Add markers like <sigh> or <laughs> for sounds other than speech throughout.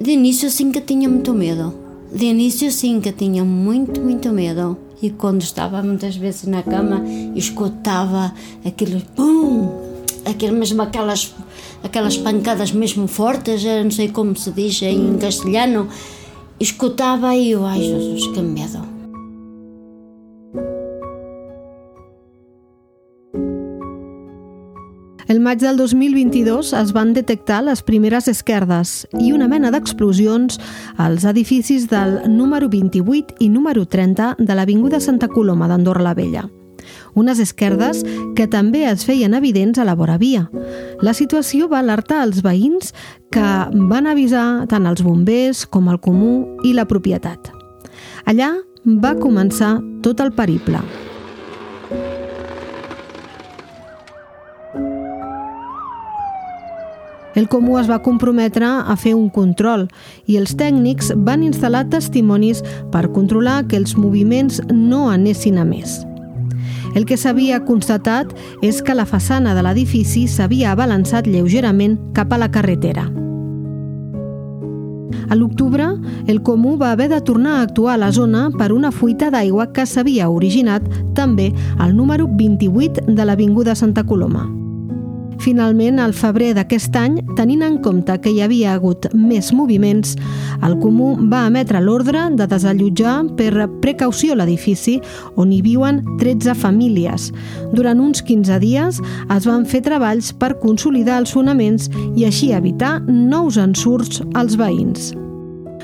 De início sim que tinha muito medo. De início sim que tinha muito, muito medo. E quando estava muitas vezes na cama, escutava aquele pum, aquele, mesmo aquelas, aquelas pancadas mesmo fortes, não sei como se diz em castelhano. Escutava e eu, ai Jesus, que medo. Maig del 2022 es van detectar les primeres esquerdes i una mena d'explosions als edificis del número 28 i número 30 de l'Avinguda Santa Coloma d'Andorra la Vella. Unes esquerdes que també es feien evidents a la vora via. La situació va alertar els veïns que van avisar tant els bombers com el comú i la propietat. Allà va començar tot el periple. El Comú es va comprometre a fer un control i els tècnics van instal·lar testimonis per controlar que els moviments no anessin a més. El que s'havia constatat és que la façana de l'edifici s'havia abalançat lleugerament cap a la carretera. A l'octubre, el Comú va haver de tornar a actuar a la zona per una fuita d'aigua que s'havia originat també al número 28 de l'Avinguda Santa Coloma. Finalment, al febrer d'aquest any, tenint en compte que hi havia hagut més moviments, el Comú va emetre l'ordre de desallotjar per precaució l'edifici on hi viuen 13 famílies. Durant uns 15 dies es van fer treballs per consolidar els fonaments i així evitar nous ensurts als veïns.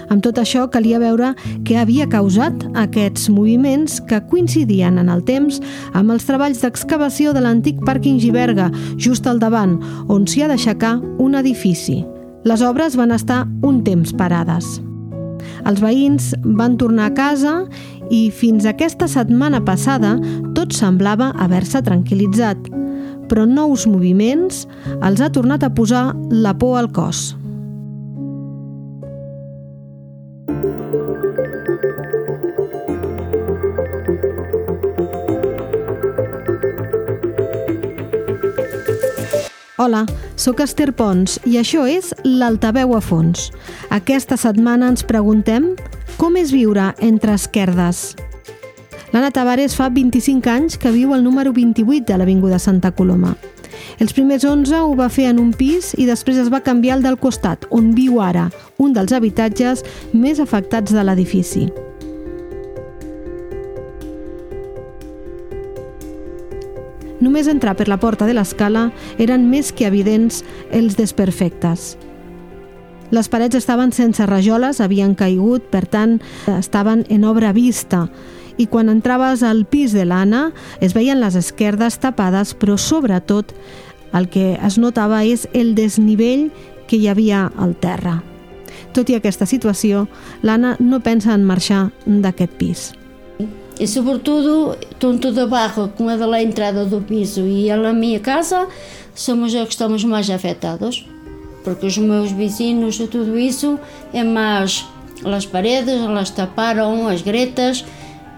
Amb tot això, calia veure què havia causat aquests moviments que coincidien en el temps amb els treballs d'excavació de l'antic pàrquing Giberga, just al davant, on s'hi ha d'aixecar un edifici. Les obres van estar un temps parades. Els veïns van tornar a casa i fins aquesta setmana passada tot semblava haver-se tranquil·litzat, però nous moviments els ha tornat a posar la por al cos. Hola, sóc Esther Pons i això és l'Altaveu a fons. Aquesta setmana ens preguntem com és viure entre esquerdes. L'Anna Tavares fa 25 anys que viu al número 28 de l'Avinguda Santa Coloma. Els primers 11 ho va fer en un pis i després es va canviar al del costat, on viu ara, un dels habitatges més afectats de l'edifici. Només entrar per la porta de l'escala eren més que evidents els desperfectes. Les parets estaven sense rajoles, havien caigut, per tant, estaven en obra vista, i quan entraves al pis de l'Anna es veien les esquerdes tapades, però sobretot el que es notava és el desnivell que hi havia al terra. Tot i aquesta situació, l'Anna no pensa en marxar d'aquest pis. E sobretudo, tanto de barro como a da entrada do piso e a minha casa, somos os que estamos mais afetados. Porque os meus vizinhos e tudo isso é mais as paredes, elas taparam as gretas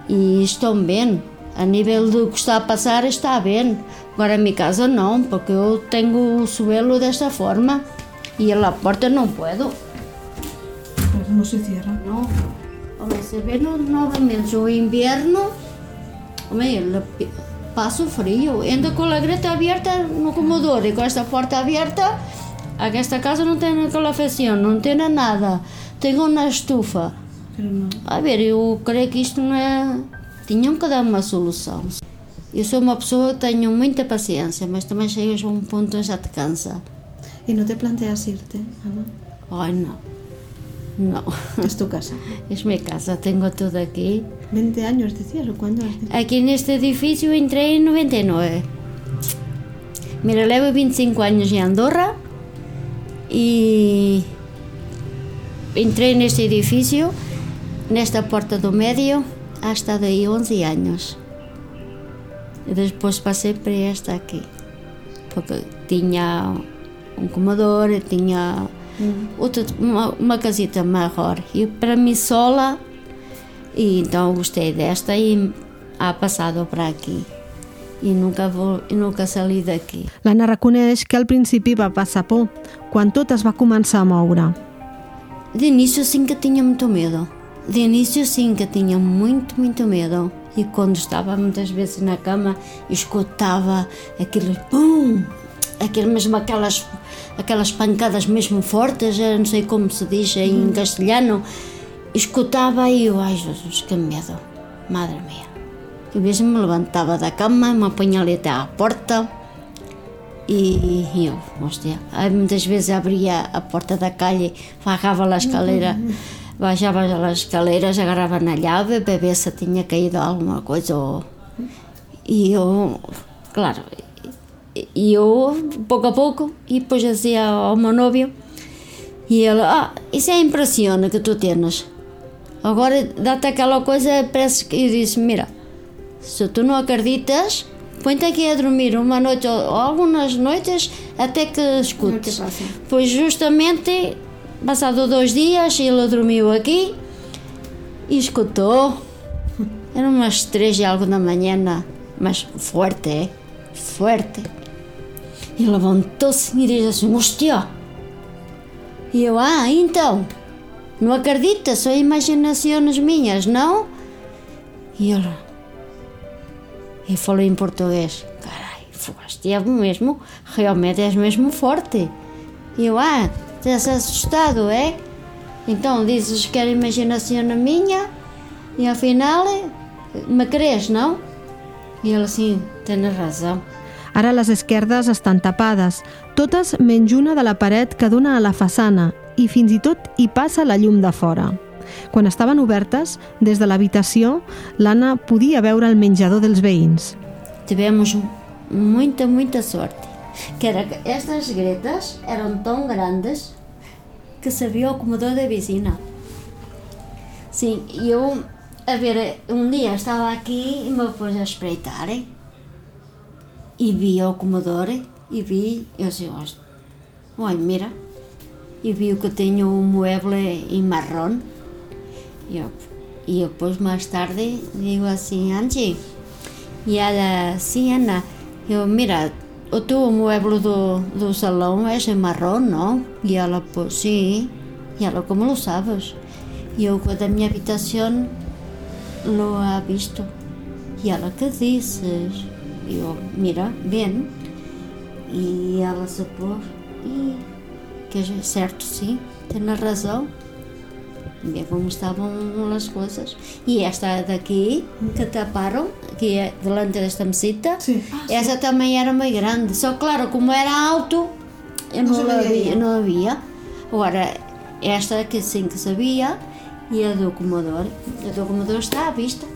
e estão bem. A nível do que está a passar, está bem. Agora a minha casa não, porque eu tenho o suelo desta forma e a porta não puedo. Não se cierra. Não. Hombre, se viene nuevamente o invierno, hombre, paso frío. Ando con la greta abierta no comedor y con esta puerta abierta, aquesta casa no tiene calefacción, não tem nada. Tenho uma estufa. A ver, eu creio que isto não é. Tinham que dar uma solução. Eu sou uma pessoa que tenho muita paciência, mas também chegas a um ponto onde já te cansa. E não te planteas irte, Ana? Ai, não. No. ¿Es tu casa? Es mi casa, tengo todo aquí. ¿20 años decías o cuándo? Aquí en este edificio entré en 99. Mira, llevo 25 años en Andorra y entré en este edificio, en esta puerta do medio, hasta de ahí 11 años. Y después pasé por esta aquí, porque tenía un comedor, tenía outra, uma, uma casita maior. E para mim sola, e então gostei desta e ha passado para aqui. i nunca, vol, i nunca salí d'aquí. L'Anna reconeix que al principi va passar por, quan tot es va començar a moure. de início sim que tinha muito medo. De início sim que tinha muito, muito medo. E quando estava muitas vezes na cama, escutava aquele pum, aquele mesmo aquelas aquelas pancadas mesmo fortes, não sei como se diz em hum. castelhano. Escutava e eu, ai Jesus, que medo, madre mia. E mesmo me levantava da cama, me apanhava ali até à porta e, e eu, hostia, muitas vezes abria a porta da calle, bajava a escalera, <laughs> uhum. baixava as escaleras, agarrava na llave ver se tinha caído alguma coisa. Ou... E eu, claro, e eu, pouco a pouco, e depois dizia ao meu novio, e ele, ah, isso é impressiona que tu tens. Agora dá-te aquela coisa, parece que eu disse, mira, se tu não acreditas, põe-te aqui a dormir uma noite ou algumas noites até que escutes. Pois justamente, passado dois dias, ele dormiu aqui e escutou. Eram umas três e algo da manhã, mas forte, é? Forte. E levantou-se e disse assim, hostia! E eu, ah, então, não acredita, são imaginações minhas, não? E ele, e falou em português. Carai, foste é mesmo, realmente és mesmo forte. E eu, ah, estás assustado, é? Então dizes que era imaginação minha e afinal me crees, não? E ele assim, tens razão. Ara les esquerdes estan tapades, totes menys una de la paret que dona a la façana i fins i tot hi passa la llum de fora. Quan estaven obertes, des de l'habitació, l'Anna podia veure el menjador dels veïns. Tivemos muita, muita sorte. Que era que estas gretas eram tão grandes que servia o comedor da vizinha. Sim, eu, a ver, um dia estava aqui e me pus a espreitar eh? E vi o comedor e vi, eu disse, olha, mira, e vi que tenho um mueble em marrom yo, y después más tarde digo así, Angie, y ella, sí, Ana, yo, mira, o tu mueble do, do salão é em marrom, não? E ela, pues sí. E ela, como lo sabes? E eu, da minha habitação, lo ha visto. E ela, que dizes? E eu, mira, bem. E ela se pôs, e que é certo, sim, tem razão. Mira como estaban las cosas. Y esta de aquí, que taparon, que delante desta mesita, sí. ah, esa sí. tamén era moi grande. Só claro, como era alto, non, non había, non había. Agora, esta que sim que sabía, e a do Comodor. A do Comodor está à vista.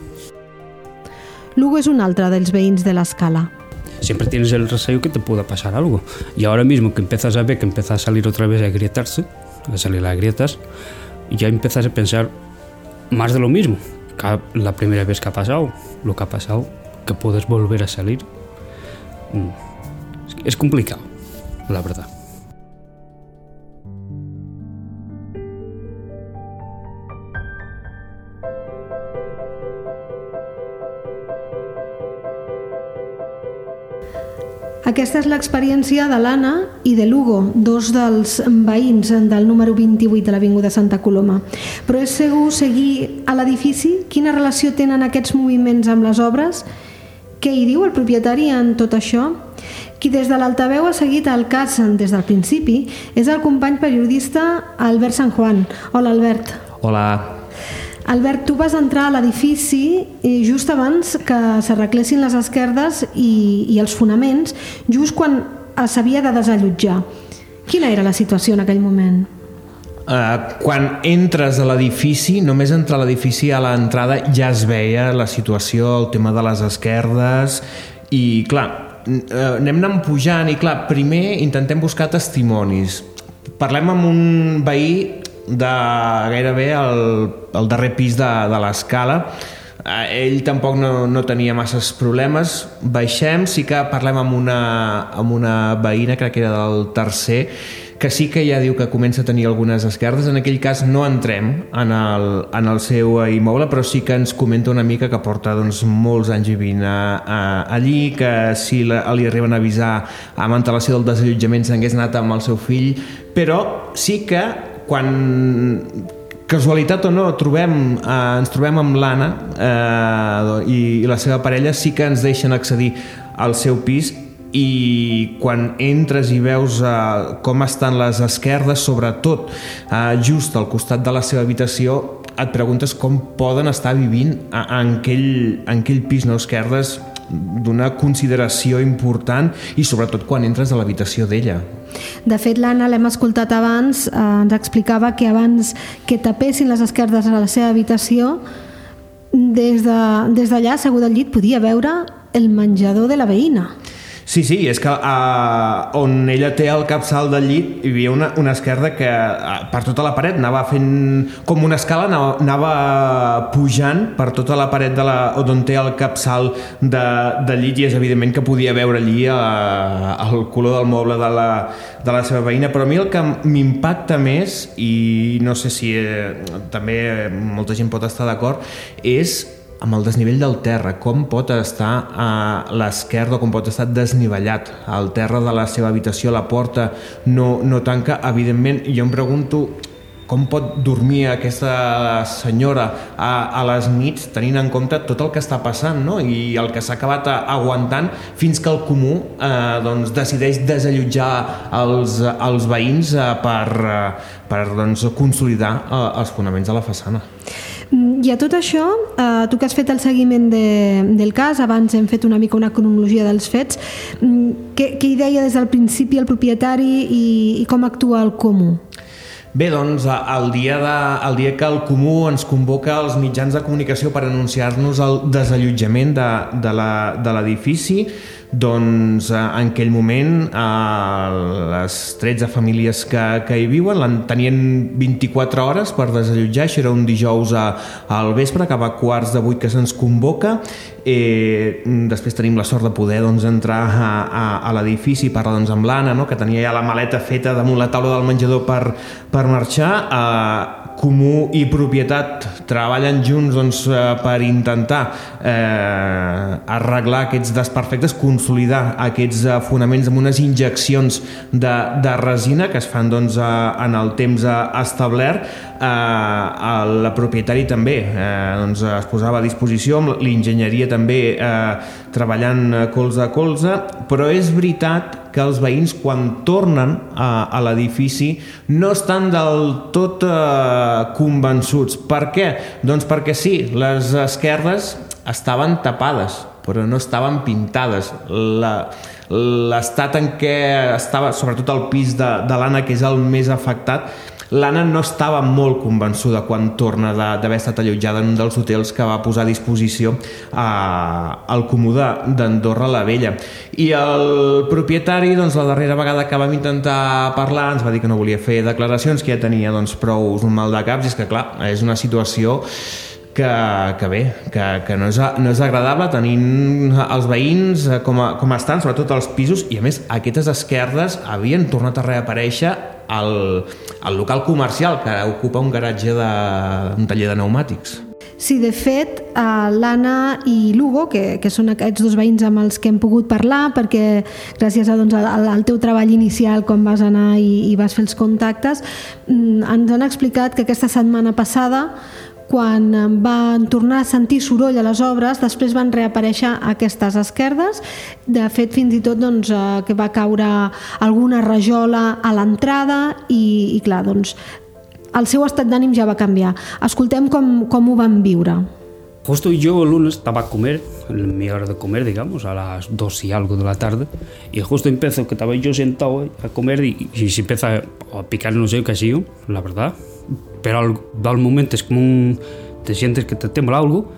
Lugo és un altre dels veïns de l'escala. Siempre tienes el receio que te pueda pasar algo. Y ahora mismo que empiezas a ver que empieza a salir otra vez a grietarse, a salir las grietas, ya empiezas a pensar más de lo mismo. La primera vez que ha pasado, lo que ha pasado, que puedes volver a salir. Mm, es complicado, la verdad. Aquesta és l'experiència de l'Anna i de l'Hugo, dos dels veïns del número 28 de l'Avinguda Santa Coloma. Però és segur seguir a l'edifici? Quina relació tenen aquests moviments amb les obres? Què hi diu el propietari en tot això? Qui des de l'altaveu ha seguit el cas des del principi és el company periodista Albert San Juan. Hola, Albert. Hola. Albert, tu vas entrar a l'edifici eh, just abans que s'arreglessin les esquerdes i, i els fonaments, just quan s'havia de desallotjar. Quina era la situació en aquell moment? Uh, quan entres a l'edifici, només entrar a l'edifici a l'entrada ja es veia la situació, el tema de les esquerdes i clar, uh, anem anant pujant i clar, primer intentem buscar testimonis. Parlem amb un veí de gairebé el, el darrer pis de, de l'escala. Eh, ell tampoc no, no tenia masses problemes. Baixem, sí que parlem amb una, amb una veïna crec que era del tercer que sí que ja diu que comença a tenir algunes esquerdes. En aquell cas no entrem en el, en el seu immoble, però sí que ens comenta una mica que porta doncs, molts anys vivint a, a, allí, que si la, li arriben a avisar amb antelació del desallotjament s'hagués anat amb el seu fill, però sí que quan casualitat o no, trobem, eh, ens trobem amb l'Anna eh, i, i la seva parella sí que ens deixen accedir al seu pis i quan entres i veus uh, com estan les esquerdes, sobretot uh, just al costat de la seva habitació, et preguntes com poden estar vivint en aquell, en aquell pis, no? esquerdes d'una consideració important i sobretot quan entres a l'habitació d'ella. De fet, l'Anna, l'hem escoltat abans, eh, ens explicava que abans que tapessin les esquerdes a la seva habitació, des d'allà, de, des assegut al llit, podia veure el menjador de la veïna. Sí, sí, és que uh, on ella té el capçal del llit hi havia una, una esquerda que uh, per tota la paret anava fent com una escala, anava, anava pujant per tota la paret de la, on té el capçal de, del llit i és evidentment que podia veure allí uh, el color del moble de la, de la seva veïna, però a mi el que m'impacta més i no sé si eh, també molta gent pot estar d'acord és amb el desnivell del terra, com pot estar a l'esquerra, com pot estar desnivellat al terra de la seva habitació, la porta no, no tanca, evidentment, jo em pregunto com pot dormir aquesta senyora a, a les nits tenint en compte tot el que està passant no? i el que s'ha acabat aguantant fins que el comú eh, doncs, decideix desallotjar els, els veïns eh, per, eh, per doncs, consolidar eh, els fonaments de la façana. I a tot això, eh, tu que has fet el seguiment de, del cas, abans hem fet una mica una cronologia dels fets, mm, què, què hi deia des del principi el propietari i, i com actua el comú? Bé, doncs, el dia, de, el dia que el Comú ens convoca als mitjans de comunicació per anunciar-nos el desallotjament de, de l'edifici, doncs eh, en aquell moment eh, les 13 famílies que, que hi viuen tenien 24 hores per desallotjar, això era un dijous a, al vespre, cap a quarts de vuit que se'ns convoca. Eh, després tenim la sort de poder doncs, entrar a, a, a l'edifici i parlar doncs, amb l'Anna, no? que tenia ja la maleta feta damunt la taula del menjador per, per marxar. Eh, comú i propietat treballen junts doncs, eh, per intentar eh, arreglar aquests desperfectes, consolidar aquests eh, fonaments amb unes injeccions de, de resina que es fan doncs, en el temps establert. Eh, el propietari també eh, doncs, es posava a disposició, amb l'enginyeria també eh, treballant colze a colze, però és veritat que els veïns quan tornen a, a l'edifici no estan del tot eh, convençuts. Per què? Doncs perquè sí, les esquerdes estaven tapades, però no estaven pintades. L'estat en què estava, sobretot el pis de, de l'Anna, que és el més afectat, l'Anna no estava molt convençuda quan torna d'haver estat allotjada en un dels hotels que va posar a disposició a, al comú d'Andorra la Vella. I el propietari, doncs, la darrera vegada que vam intentar parlar, ens va dir que no volia fer declaracions, que ja tenia doncs, prou un mal de caps, i és que, clar, és una situació que, que bé, que, que no, és, no és agradable tenint els veïns com, a, com estan, sobretot els pisos, i a més aquestes esquerdes havien tornat a reaparèixer al, al local comercial que ocupa un garatge de, un taller de pneumàtics. Sí, de fet, eh, l'Anna i l'Hugo, que, que són aquests dos veïns amb els que hem pogut parlar, perquè gràcies a, doncs, al, al teu treball inicial, quan vas anar i, i vas fer els contactes, mm, ens han explicat que aquesta setmana passada quan van tornar a sentir soroll a les obres, després van reaparèixer aquestes esquerdes. De fet, fins i tot doncs, eh, que va caure alguna rajola a l'entrada i, i clar, doncs, el seu estat d'ànim ja va canviar. Escoltem com, com ho van viure. Justo yo el lunes estaba a comer, en mi hora de comer, digamos, a las dos y algo de la tarde, y justo empezó que estaba yo sentado a comer y, y se empieza a picar, no sé qué ha sido, la verdad, pero al, al momento es como un, te sientes que te tembla algo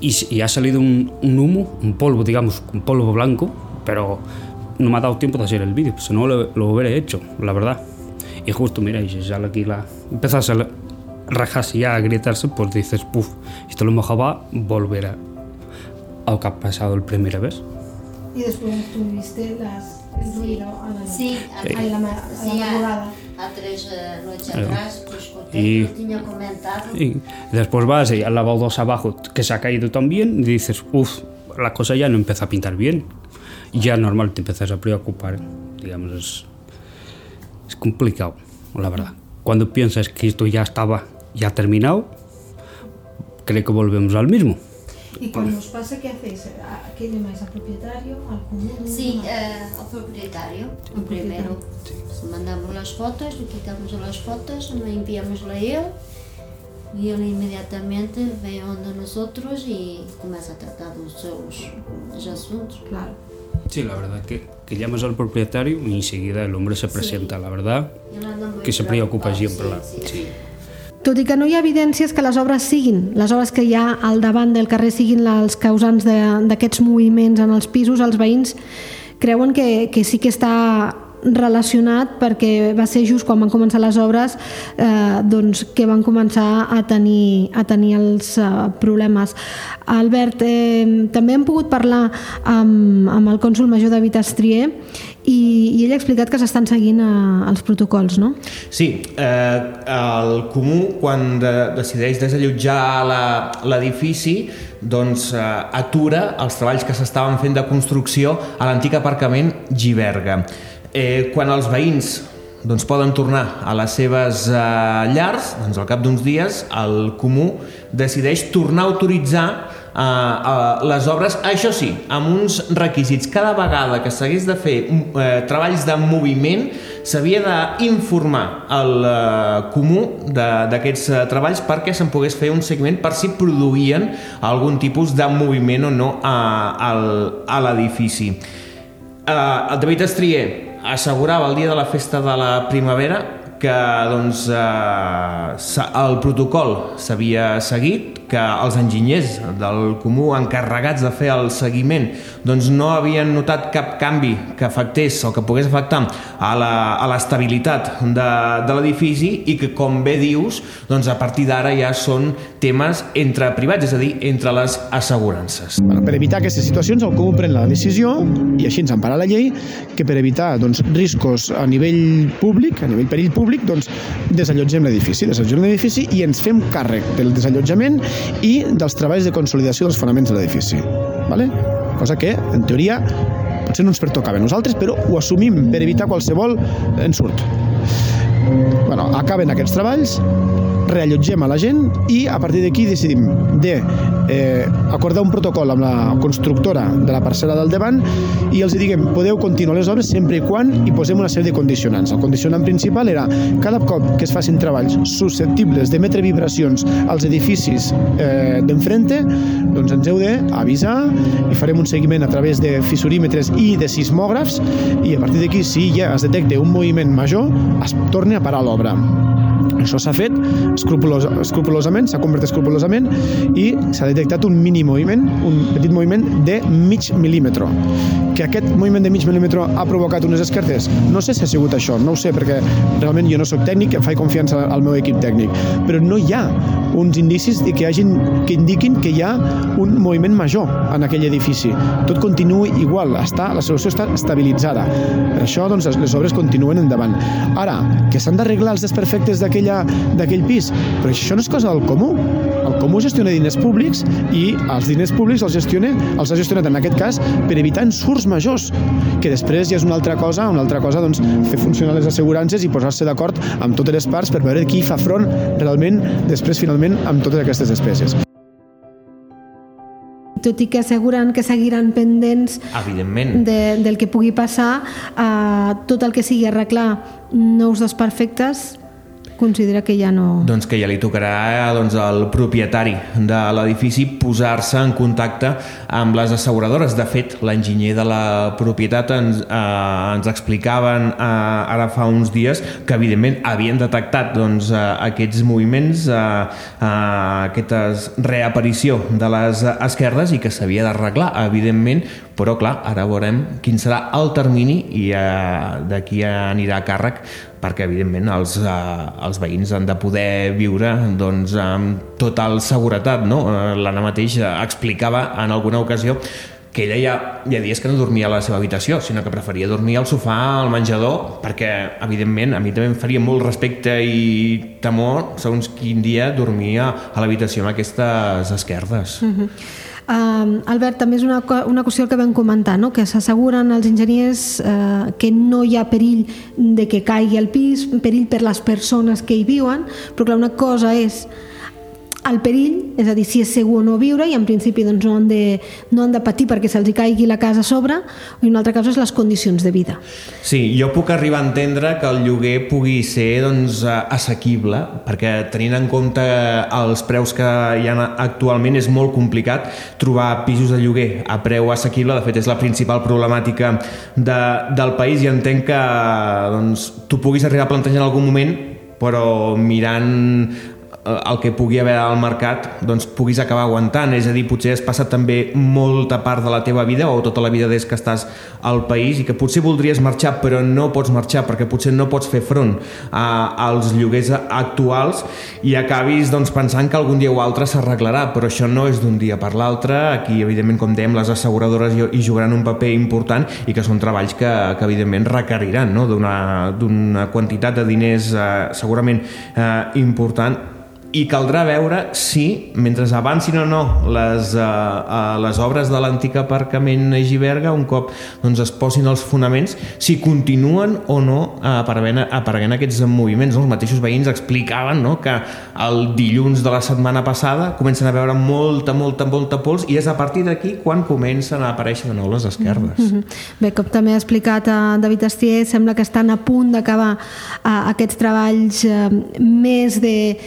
y, y ha salido un, un, humo, un polvo, digamos, un polvo blanco, pero no me ha dado tiempo de hacer el vídeo, pues si no lo, lo hubiera hecho, la verdad. Y justo, mira, y se sale aquí la... Empieza a rajarse ya, a gritarse, pues dices, puf, esto lo mejor va a volver a, a que ha pasado el primera vez. Y después tuviste las, el ruido a la, sí, a, a la, a la, sí, madrugada. A, a atrás, pues y, tenía comentado. Y después vas y al lavado dos abajo que se ha caído también y dices, uff, la cosa ya no empieza a pintar bien. Y ya normal te empiezas a preocupar. Digamos, es, es complicado, la verdad. cuando piensas que esto ya estaba ya terminado, cree que volvemos al mismo. ¿Y cuando os pasa qué hacéis? ¿A qué llamáis? ¿Al propietario? ¿Al común? Sí, eh, al propietario, Al primero. Mandamos las fotos, le quitamos las fotos, le enviamos a él y él inmediatamente ve donde nosotros y comienza a tratar los seus los asuntos. Claro. Sí, la verdad que, que llamas al propietario y enseguida el hombre se presenta, la verdad, que se preocupa siempre. La, sí, sí. Tot i que no hi ha evidències que les obres siguin, les obres que hi ha al davant del carrer siguin els causants d'aquests moviments en els pisos, els veïns creuen que, que sí que està relacionat perquè va ser just quan van començar les obres eh, doncs, que van començar a tenir, a tenir els eh, problemes. Albert, eh, també hem pogut parlar amb, amb el cònsul major de Vitastrier i, i ell ha explicat que s'estan seguint eh, els protocols, no? Sí, eh, el comú, quan de, decideix desallotjar l'edifici, doncs eh, atura els treballs que s'estaven fent de construcció a l'antic aparcament Giberga. Eh, quan els veïns doncs, poden tornar a les seves eh, llars, doncs al cap d'uns dies el comú decideix tornar a autoritzar eh, eh, les obres, això sí, amb uns requisits. Cada vegada que s'hagués de fer eh, treballs de moviment s'havia d'informar el eh, comú d'aquests eh, treballs perquè se'n pogués fer un seguiment per si produïen algun tipus de moviment o no a, a l'edifici. Eh, el David Estrier assegurava el dia de la festa de la primavera que doncs, eh, el protocol s'havia seguit, que els enginyers del comú encarregats de fer el seguiment doncs no havien notat cap canvi que afectés o que pogués afectar a l'estabilitat de, de l'edifici i que, com bé dius, doncs a partir d'ara ja són temes entre privats, és a dir, entre les assegurances. Per evitar aquestes situacions, el Comú pren la decisió, i així ens empara la llei, que per evitar doncs, riscos a nivell públic, a nivell perill públic, doncs, desallotgem l'edifici, desallotgem l'edifici i ens fem càrrec del desallotjament i dels treballs de consolidació dels fonaments de l'edifici. Vale? Cosa que, en teoria, potser no ens pertocava a nosaltres, però ho assumim per evitar qualsevol ensurt. Bueno, acaben aquests treballs, reallotgem a la gent i a partir d'aquí decidim de eh, acordar un protocol amb la constructora de la parcel·la del davant i els diguem, podeu continuar les obres sempre i quan hi posem una sèrie de condicionants. El condicionant principal era cada cop que es facin treballs susceptibles d'emetre vibracions als edificis eh, d'enfrente, doncs ens heu d'avisar i farem un seguiment a través de fissurímetres i de sismògrafs i a partir d'aquí, si ja es detecta un moviment major, es torna a parar l'obra. Això s'ha fet escrupulos, escrupulosament, s'ha convertit escrupulosament i s'ha detectat un mini moviment, un petit moviment de mig mil·límetre. Que aquest moviment de mig mil·límetre ha provocat unes esquerdes? No sé si ha sigut això, no ho sé, perquè realment jo no sóc tècnic, faig confiança al meu equip tècnic, però no hi ha uns indicis que, hagin, que indiquin que hi ha un moviment major en aquell edifici. Tot continua igual, està, la solució està estabilitzada. Per això doncs, les obres continuen endavant. Ara, que s'han d'arreglar els desperfectes d'aquella- d'aquell pis, però això no és cosa del comú. El comú gestiona diners públics i els diners públics els, gestiona, els ha gestionat en aquest cas per evitar ensurts majors, que després ja és una altra cosa, una altra cosa doncs, fer funcionar les assegurances i posar-se d'acord amb totes les parts per veure qui fa front realment després finalment amb totes aquestes despeses. tot i que asseguren que seguiran pendents Evidentment. de, del que pugui passar, eh, tot el que sigui arreglar nous desperfectes, considera que ja no... Doncs que ja li tocarà doncs, al propietari de l'edifici posar-se en contacte amb les asseguradores. De fet, l'enginyer de la propietat ens, eh, ens explicaven eh, ara fa uns dies que evidentment havien detectat doncs, eh, aquests moviments, eh, eh, aquesta reaparició de les esquerdes i que s'havia d'arreglar, evidentment, però clar, ara veurem quin serà el termini i eh, d'aquí anirà a càrrec perquè evidentment els, eh, els veïns han de poder viure doncs, amb total seguretat. No? Eh, L'Anna mateix eh, explicava en alguna ocasió que ella ja, ha dies que no dormia a la seva habitació, sinó que preferia dormir al sofà, al menjador, perquè, evidentment, a mi també em faria molt respecte i temor segons quin dia dormia a l'habitació amb aquestes esquerdes. Mm -hmm. Uh, Albert, també és una, una qüestió que vam comentar, no? que s'asseguren els enginyers uh, que no hi ha perill de que caigui el pis, perill per les persones que hi viuen, però clar, una cosa és el perill, és a dir, si és segur o no viure i en principi doncs, no, han de, no han de patir perquè se'ls caigui la casa a sobre i una altra cosa és les condicions de vida. Sí, jo puc arribar a entendre que el lloguer pugui ser doncs, assequible perquè tenint en compte els preus que hi ha actualment és molt complicat trobar pisos de lloguer a preu assequible, de fet és la principal problemàtica de, del país i entenc que doncs, tu puguis arribar a plantejar en algun moment però mirant Eh, el que pugui haver al mercat doncs puguis acabar aguantant, és a dir, potser has passat també molta part de la teva vida o tota la vida des que estàs al país i que potser voldries marxar però no pots marxar perquè potser no pots fer front a, als lloguers actuals i acabis doncs, pensant que algun dia o altre s'arreglarà, però això no és d'un dia per l'altre, aquí evidentment com dèiem les asseguradores hi jugaran un paper important i que són treballs que, que evidentment requeriran no? d'una quantitat de diners eh, segurament eh, important i caldrà veure si, mentre avancin o no les, uh, uh, les obres de l'antic aparcament a Giberga, un cop doncs, es posin els fonaments, si continuen o no apareguent, apareguent aquests moviments. No? Els mateixos veïns explicaven no? que el dilluns de la setmana passada comencen a veure molta, molta, molta pols i és a partir d'aquí quan comencen a aparèixer de nou les esquerdes. Mm -hmm. Bé, com també ha explicat eh, David Astier, sembla que estan a punt d'acabar uh, aquests treballs uh, més de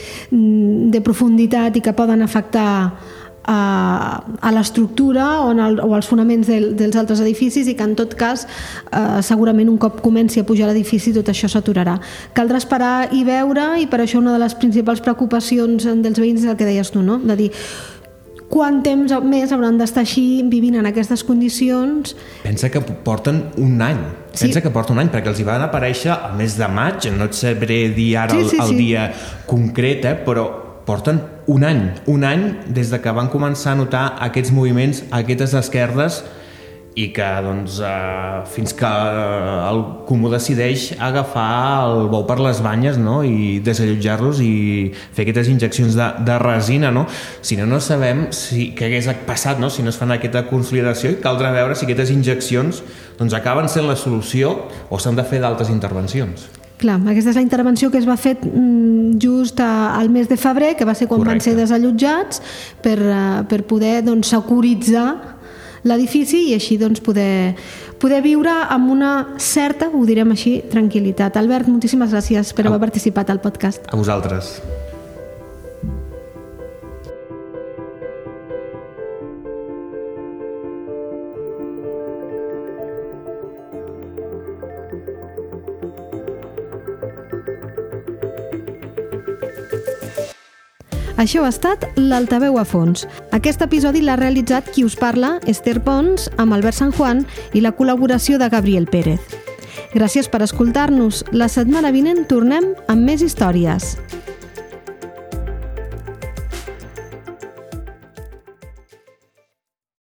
de profunditat i que poden afectar a, a l'estructura o, en el, o als fonaments del, dels altres edificis i que en tot cas eh, segurament un cop comenci a pujar l'edifici tot això s'aturarà. Caldrà esperar i veure i per això una de les principals preocupacions dels veïns és el que deies tu, no? de dir quant temps més hauran d'estar així vivint en aquestes condicions Pensa que porten un any sí. pensa que porta un any perquè els hi van aparèixer al mes de maig no et sabré dir ara sí, sí, el, el sí. dia concret eh, però porten un any, un any des de que van començar a notar aquests moviments, aquestes esquerdes i que doncs, eh, fins que el comú decideix agafar el bou per les banyes no? i desallotjar-los i fer aquestes injeccions de, de resina no? si no no sabem si, què hagués passat no? si no es fan aquesta consolidació i caldrà veure si aquestes injeccions doncs, acaben sent la solució o s'han de fer d'altres intervencions Clar, aquesta és la intervenció que es va fer mm, just al mes de febrer, que va ser quan Correcte. van ser desallotjats, per, eh, per poder doncs, securitzar l'edifici i així doncs, poder, poder viure amb una certa, ho direm així, tranquil·litat. Albert, moltíssimes gràcies per haver participat al podcast. A vosaltres. Això ha estat l'Altaveu a fons. Aquest episodi l'ha realitzat qui us parla, Esther Pons, amb Albert San Juan i la col·laboració de Gabriel Pérez. Gràcies per escoltar-nos. La setmana vinent tornem amb més històries.